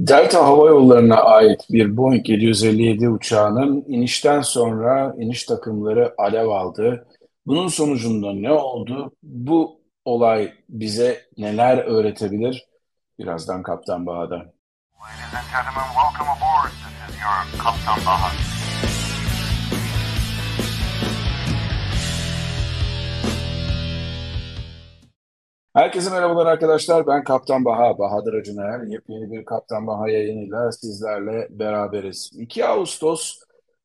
Delta Hava Yolları'na ait bir Boeing 757 uçağının inişten sonra iniş takımları alev aldı. Bunun sonucunda ne oldu? Bu olay bize neler öğretebilir? Birazdan Kaptan Baha'da. Ladies and gentlemen, welcome aboard. This is your Kaptan Baha. Herkese merhabalar arkadaşlar. Ben Kaptan Baha, Bahadır Acuner. Yepyeni bir Kaptan Baha yayınıyla sizlerle beraberiz. 2 Ağustos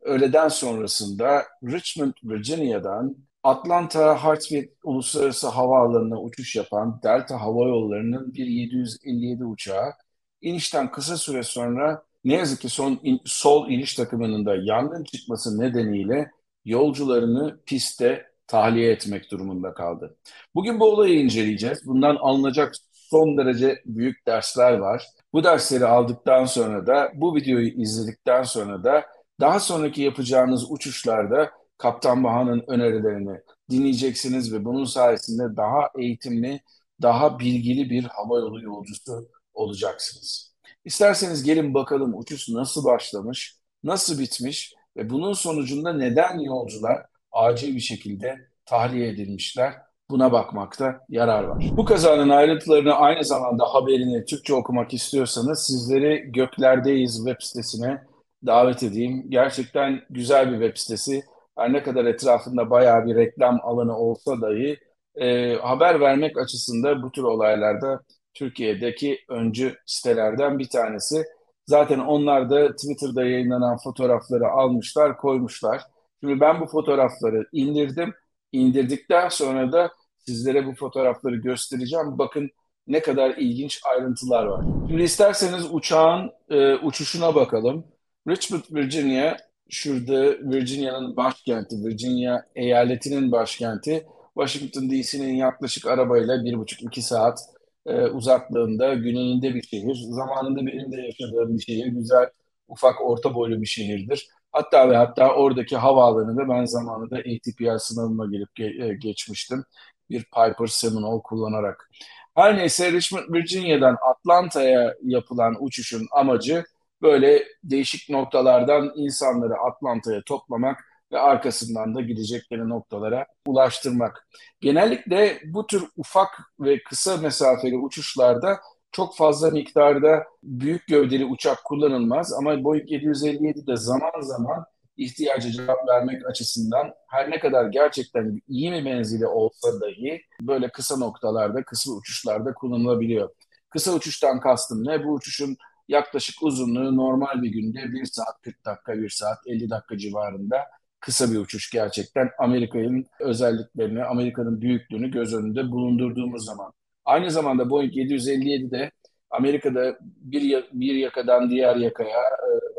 öğleden sonrasında Richmond, Virginia'dan Atlanta Hartsfield Uluslararası Havaalanı'na uçuş yapan Delta Hava Yolları'nın bir 757 uçağı inişten kısa süre sonra ne yazık ki son in, sol iniş takımının da yangın çıkması nedeniyle yolcularını pistte tahliye etmek durumunda kaldı. Bugün bu olayı inceleyeceğiz. Bundan alınacak son derece büyük dersler var. Bu dersleri aldıktan sonra da bu videoyu izledikten sonra da daha sonraki yapacağınız uçuşlarda Kaptan Baha'nın önerilerini dinleyeceksiniz ve bunun sayesinde daha eğitimli, daha bilgili bir hava yolu yolcusu olacaksınız. İsterseniz gelin bakalım uçuş nasıl başlamış, nasıl bitmiş ve bunun sonucunda neden yolcular acil bir şekilde tahliye edilmişler. Buna bakmakta yarar var. Bu kazanın ayrıntılarını aynı zamanda haberini Türkçe okumak istiyorsanız sizleri Göklerdeyiz web sitesine davet edeyim. Gerçekten güzel bir web sitesi. Her ne kadar etrafında bayağı bir reklam alanı olsa dahi e, haber vermek açısında bu tür olaylarda Türkiye'deki öncü sitelerden bir tanesi. Zaten onlar da Twitter'da yayınlanan fotoğrafları almışlar, koymuşlar. Şimdi ben bu fotoğrafları indirdim. İndirdikten sonra da sizlere bu fotoğrafları göstereceğim. Bakın ne kadar ilginç ayrıntılar var. Şimdi isterseniz uçağın e, uçuşuna bakalım. Richmond, Virginia, şurada Virginia'nın başkenti, Virginia eyaletinin başkenti. Washington DC'nin yaklaşık arabayla bir buçuk iki saat e, uzaklığında güneyinde bir şehir. Zamanında benim de yaşadığım bir şehir. Güzel, ufak, orta boylu bir şehirdir. Hatta ve hatta oradaki havaalanında ben zamanında ATPL sınavına gelip ge- e, geçmiştim. Bir Piper Seminole kullanarak. Her neyse Richmond, Virginia'dan Atlanta'ya yapılan uçuşun amacı böyle değişik noktalardan insanları Atlanta'ya toplamak ve arkasından da gidecekleri noktalara ulaştırmak. Genellikle bu tür ufak ve kısa mesafeli uçuşlarda çok fazla miktarda büyük gövdeli uçak kullanılmaz ama Boeing 757 de zaman zaman ihtiyaca cevap vermek açısından her ne kadar gerçekten iyi bir menzili olsa dahi böyle kısa noktalarda, kısa uçuşlarda kullanılabiliyor. Kısa uçuştan kastım ne? Bu uçuşun yaklaşık uzunluğu normal bir günde 1 saat 40 dakika, 1 saat 50 dakika civarında kısa bir uçuş gerçekten. Amerika'nın özelliklerini, Amerika'nın büyüklüğünü göz önünde bulundurduğumuz zaman. Aynı zamanda Boeing 757 de Amerika'da bir, bir yakadan diğer yakaya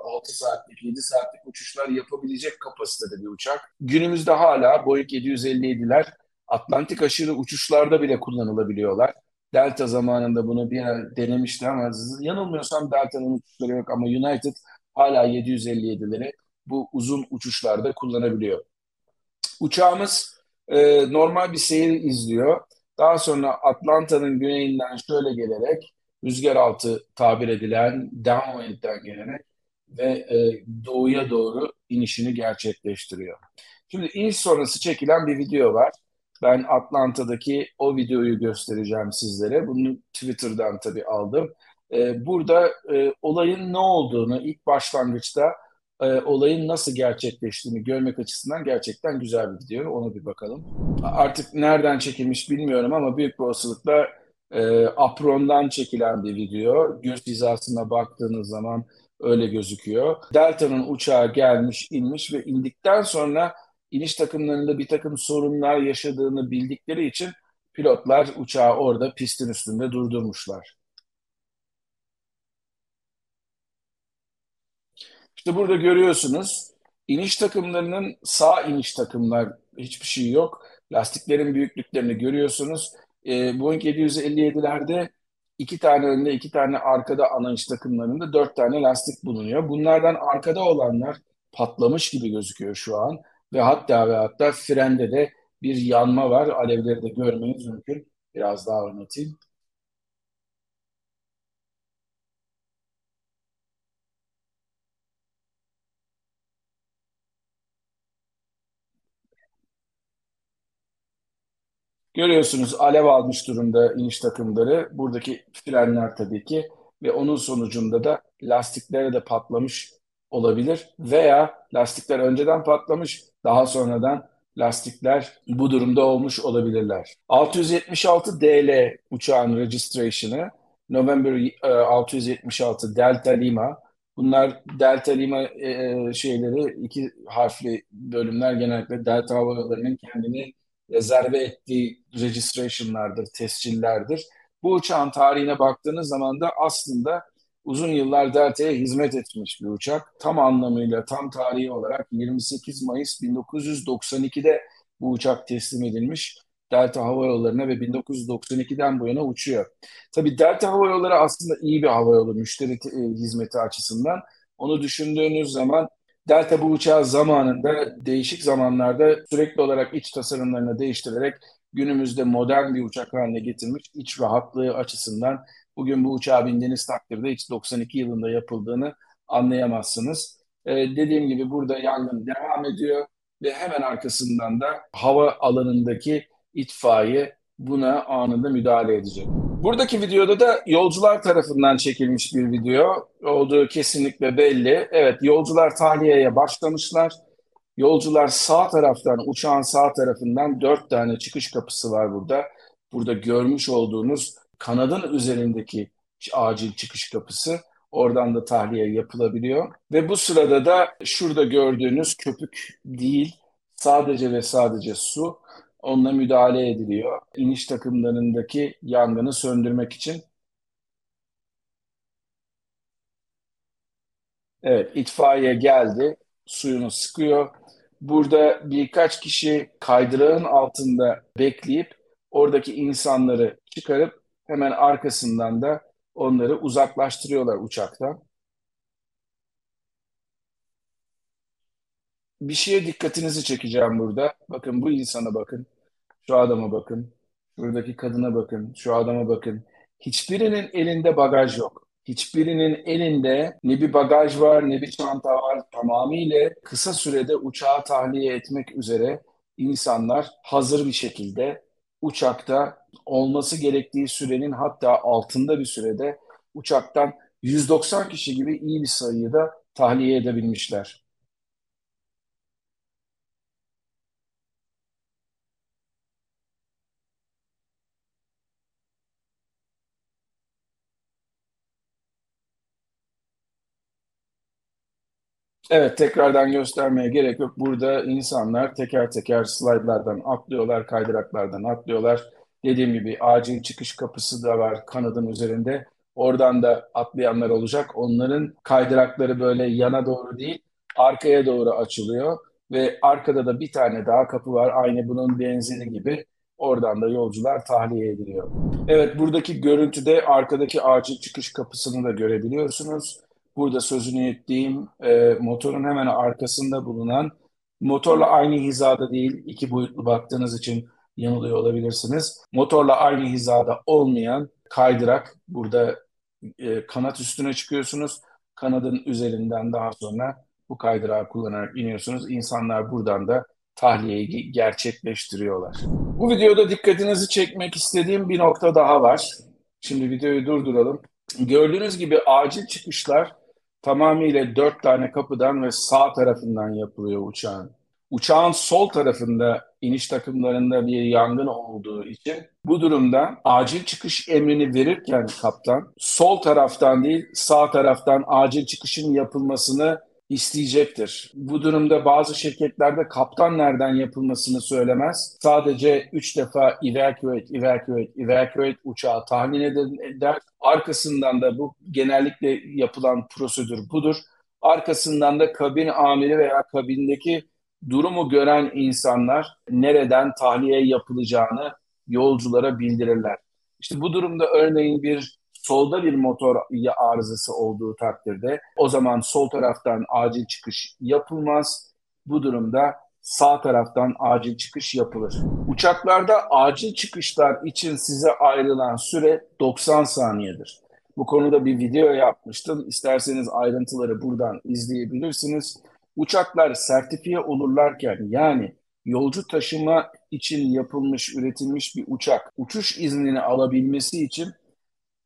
6 e, saatlik, 7 saatlik uçuşlar yapabilecek kapasitede bir uçak. Günümüzde hala Boeing 757'ler Atlantik aşırı uçuşlarda bile kullanılabiliyorlar. Delta zamanında bunu bir denemişti ama yanılmıyorsam Delta'nın uçuşları yok ama United hala 757'leri bu uzun uçuşlarda kullanabiliyor. Uçağımız e, normal bir seyir izliyor. Daha sonra Atlanta'nın güneyinden şöyle gelerek rüzgar altı tabir edilen downwind'den gelerek ve e, doğuya doğru inişini gerçekleştiriyor. Şimdi iniş sonrası çekilen bir video var. Ben Atlanta'daki o videoyu göstereceğim sizlere. Bunu Twitter'dan tabii aldım. E, burada e, olayın ne olduğunu ilk başlangıçta e, olayın nasıl gerçekleştiğini görmek açısından gerçekten güzel bir video. Ona bir bakalım. Artık nereden çekilmiş bilmiyorum ama büyük bir olasılıkla e, aprondan çekilen bir video. Göz hizasına baktığınız zaman öyle gözüküyor. Delta'nın uçağı gelmiş, inmiş ve indikten sonra iniş takımlarında bir takım sorunlar yaşadığını bildikleri için pilotlar uçağı orada pistin üstünde durdurmuşlar. İşte burada görüyorsunuz iniş takımlarının sağ iniş takımlar hiçbir şey yok. Lastiklerin büyüklüklerini görüyorsunuz. E, Boeing 757'lerde iki tane önde iki tane arkada ana iniş takımlarında dört tane lastik bulunuyor. Bunlardan arkada olanlar patlamış gibi gözüküyor şu an. Ve hatta ve hatta frende de bir yanma var. Alevleri de görmeniz mümkün. Biraz daha oynatayım. Görüyorsunuz alev almış durumda iniş takımları. Buradaki frenler tabii ki ve onun sonucunda da lastiklere de patlamış olabilir veya lastikler önceden patlamış daha sonradan lastikler bu durumda olmuş olabilirler. 676 DL uçağın registration'ı November 676 Delta Lima. Bunlar Delta Lima e, şeyleri iki harfli bölümler genellikle Delta Hava kendini rezerve ettiği registration'lardır, tescillerdir. Bu uçağın tarihine baktığınız zaman da aslında uzun yıllar Delta'ya hizmet etmiş bir uçak. Tam anlamıyla, tam tarihi olarak 28 Mayıs 1992'de bu uçak teslim edilmiş. Delta Hava Yolları'na ve 1992'den bu yana uçuyor. Tabii Delta Hava Yolları aslında iyi bir hava yolu müşteri e, hizmeti açısından. Onu düşündüğünüz zaman Delta bu uçağı zamanında değişik zamanlarda sürekli olarak iç tasarımlarını değiştirerek günümüzde modern bir uçak haline getirmiş. İç rahatlığı açısından bugün bu uçağa bindiğiniz takdirde hiç 92 yılında yapıldığını anlayamazsınız. Ee, dediğim gibi burada yangın devam ediyor ve hemen arkasından da hava alanındaki itfaiye buna anında müdahale edecek. Buradaki videoda da yolcular tarafından çekilmiş bir video olduğu kesinlikle belli. Evet yolcular tahliyeye başlamışlar. Yolcular sağ taraftan, uçağın sağ tarafından dört tane çıkış kapısı var burada. Burada görmüş olduğunuz kanadın üzerindeki acil çıkış kapısı. Oradan da tahliye yapılabiliyor. Ve bu sırada da şurada gördüğünüz köpük değil, sadece ve sadece su onunla müdahale ediliyor. İniş takımlarındaki yangını söndürmek için. Evet, itfaiye geldi, suyunu sıkıyor. Burada birkaç kişi kaydırağın altında bekleyip oradaki insanları çıkarıp hemen arkasından da onları uzaklaştırıyorlar uçaktan. Bir şeye dikkatinizi çekeceğim burada. Bakın bu insana bakın. Şu adama bakın. Şuradaki kadına bakın. Şu adama bakın. Hiçbirinin elinde bagaj yok. Hiçbirinin elinde ne bir bagaj var ne bir çanta var. Tamamıyla kısa sürede uçağı tahliye etmek üzere insanlar hazır bir şekilde uçakta olması gerektiği sürenin hatta altında bir sürede uçaktan 190 kişi gibi iyi bir sayıyı da tahliye edebilmişler. Evet, tekrardan göstermeye gerek yok. Burada insanlar teker teker slaytlardan atlıyorlar, kaydıraklardan atlıyorlar. Dediğim gibi acil çıkış kapısı da var kanadın üzerinde. Oradan da atlayanlar olacak. Onların kaydırakları böyle yana doğru değil, arkaya doğru açılıyor. Ve arkada da bir tane daha kapı var. Aynı bunun benzeri gibi. Oradan da yolcular tahliye ediliyor. Evet, buradaki görüntüde arkadaki acil çıkış kapısını da görebiliyorsunuz burada sözünü ettiğim e, motorun hemen arkasında bulunan motorla aynı hizada değil, iki boyutlu baktığınız için yanılıyor olabilirsiniz. Motorla aynı hizada olmayan kaydırak burada e, kanat üstüne çıkıyorsunuz. Kanadın üzerinden daha sonra bu kaydırağı kullanarak iniyorsunuz. İnsanlar buradan da tahliyeyi gerçekleştiriyorlar. Bu videoda dikkatinizi çekmek istediğim bir nokta daha var. Şimdi videoyu durduralım. Gördüğünüz gibi acil çıkışlar tamamıyla dört tane kapıdan ve sağ tarafından yapılıyor uçağın. Uçağın sol tarafında iniş takımlarında bir yangın olduğu için bu durumda acil çıkış emrini verirken kaptan sol taraftan değil sağ taraftan acil çıkışın yapılmasını isteyecektir. Bu durumda bazı şirketlerde kaptan nereden yapılmasını söylemez. Sadece üç defa evacuate, evacuate, evacuate uçağı tahmin eder. Arkasından da bu genellikle yapılan prosedür budur. Arkasından da kabin amiri veya kabindeki durumu gören insanlar nereden tahliye yapılacağını yolculara bildirirler. İşte bu durumda örneğin bir solda bir motor arızası olduğu takdirde o zaman sol taraftan acil çıkış yapılmaz. Bu durumda sağ taraftan acil çıkış yapılır. Uçaklarda acil çıkışlar için size ayrılan süre 90 saniyedir. Bu konuda bir video yapmıştım. İsterseniz ayrıntıları buradan izleyebilirsiniz. Uçaklar sertifiye olurlarken yani yolcu taşıma için yapılmış, üretilmiş bir uçak uçuş iznini alabilmesi için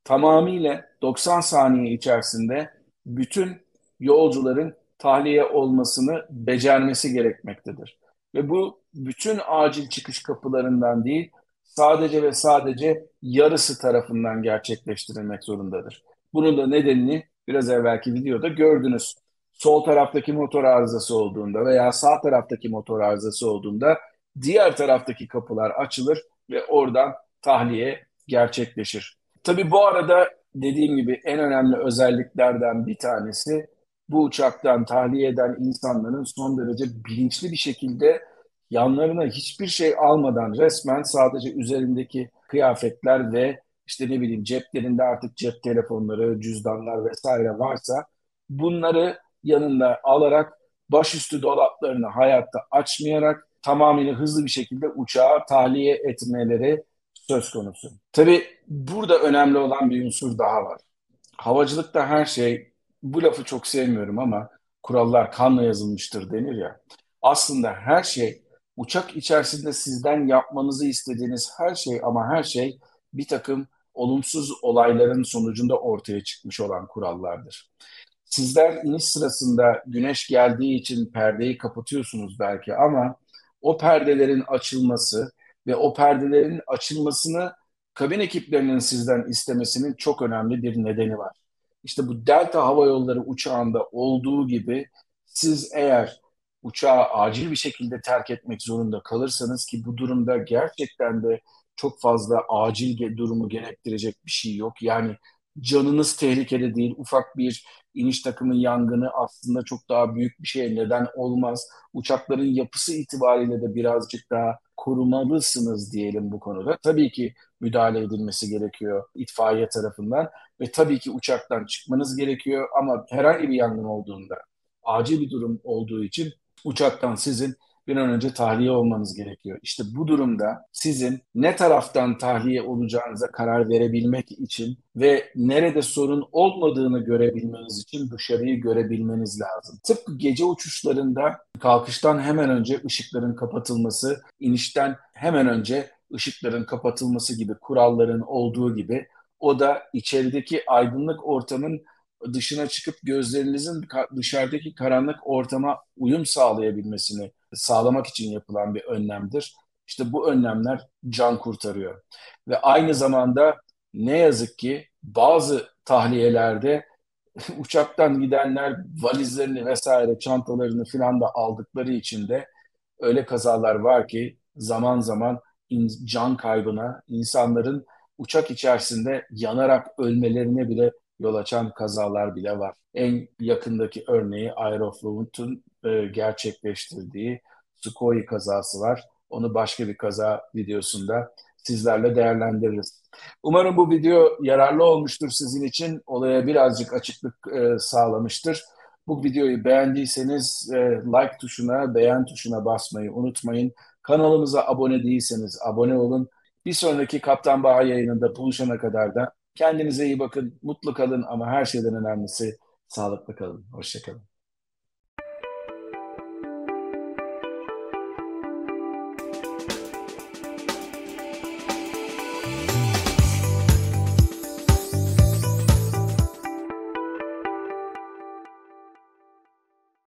tamamıyla 90 saniye içerisinde bütün yolcuların tahliye olmasını becermesi gerekmektedir. Ve bu bütün acil çıkış kapılarından değil, sadece ve sadece yarısı tarafından gerçekleştirilmek zorundadır. Bunun da nedenini biraz evvelki videoda gördünüz. Sol taraftaki motor arızası olduğunda veya sağ taraftaki motor arızası olduğunda diğer taraftaki kapılar açılır ve oradan tahliye gerçekleşir. Tabii bu arada dediğim gibi en önemli özelliklerden bir tanesi bu uçaktan tahliye eden insanların son derece bilinçli bir şekilde yanlarına hiçbir şey almadan resmen sadece üzerindeki kıyafetler ve işte ne bileyim ceplerinde artık cep telefonları, cüzdanlar vesaire varsa bunları yanında alarak başüstü dolaplarını hayatta açmayarak tamamıyla hızlı bir şekilde uçağı tahliye etmeleri söz konusu. Tabii burada önemli olan bir unsur daha var. Havacılıkta her şey, bu lafı çok sevmiyorum ama kurallar kanla yazılmıştır denir ya. Aslında her şey uçak içerisinde sizden yapmanızı istediğiniz her şey ama her şey bir takım olumsuz olayların sonucunda ortaya çıkmış olan kurallardır. Sizler iniş sırasında güneş geldiği için perdeyi kapatıyorsunuz belki ama o perdelerin açılması ve o perdelerin açılmasını kabin ekiplerinin sizden istemesinin çok önemli bir nedeni var. İşte bu Delta Hava Yolları uçağında olduğu gibi siz eğer uçağı acil bir şekilde terk etmek zorunda kalırsanız ki bu durumda gerçekten de çok fazla acil durumu gerektirecek bir şey yok. Yani canınız tehlikede değil, ufak bir iniş takımı yangını aslında çok daha büyük bir şeye neden olmaz. Uçakların yapısı itibariyle de birazcık daha korumalısınız diyelim bu konuda. Tabii ki müdahale edilmesi gerekiyor itfaiye tarafından ve tabii ki uçaktan çıkmanız gerekiyor ama herhangi bir yangın olduğunda acil bir durum olduğu için uçaktan sizin bir an önce tahliye olmanız gerekiyor. İşte bu durumda sizin ne taraftan tahliye olacağınıza karar verebilmek için ve nerede sorun olmadığını görebilmeniz için dışarıyı görebilmeniz lazım. Tıpkı gece uçuşlarında kalkıştan hemen önce ışıkların kapatılması, inişten hemen önce ışıkların kapatılması gibi kuralların olduğu gibi o da içerideki aydınlık ortamın dışına çıkıp gözlerinizin dışarıdaki karanlık ortama uyum sağlayabilmesini sağlamak için yapılan bir önlemdir. İşte bu önlemler can kurtarıyor. Ve aynı zamanda ne yazık ki bazı tahliyelerde uçaktan gidenler valizlerini vesaire çantalarını filan da aldıkları için de öyle kazalar var ki zaman zaman can kaybına, insanların uçak içerisinde yanarak ölmelerine bile yol açan kazalar bile var. En yakındaki örneği Aeroflot'un e, gerçekleştirdiği Sukhoi kazası var. Onu başka bir kaza videosunda sizlerle değerlendiririz. Umarım bu video yararlı olmuştur sizin için. Olaya birazcık açıklık e, sağlamıştır. Bu videoyu beğendiyseniz e, like tuşuna, beğen tuşuna basmayı unutmayın. Kanalımıza abone değilseniz abone olun. Bir sonraki Kaptan Baha yayınında buluşana kadar da kendinize iyi bakın, mutlu kalın ama her şeyden önemlisi sağlıklı kalın. Hoşçakalın.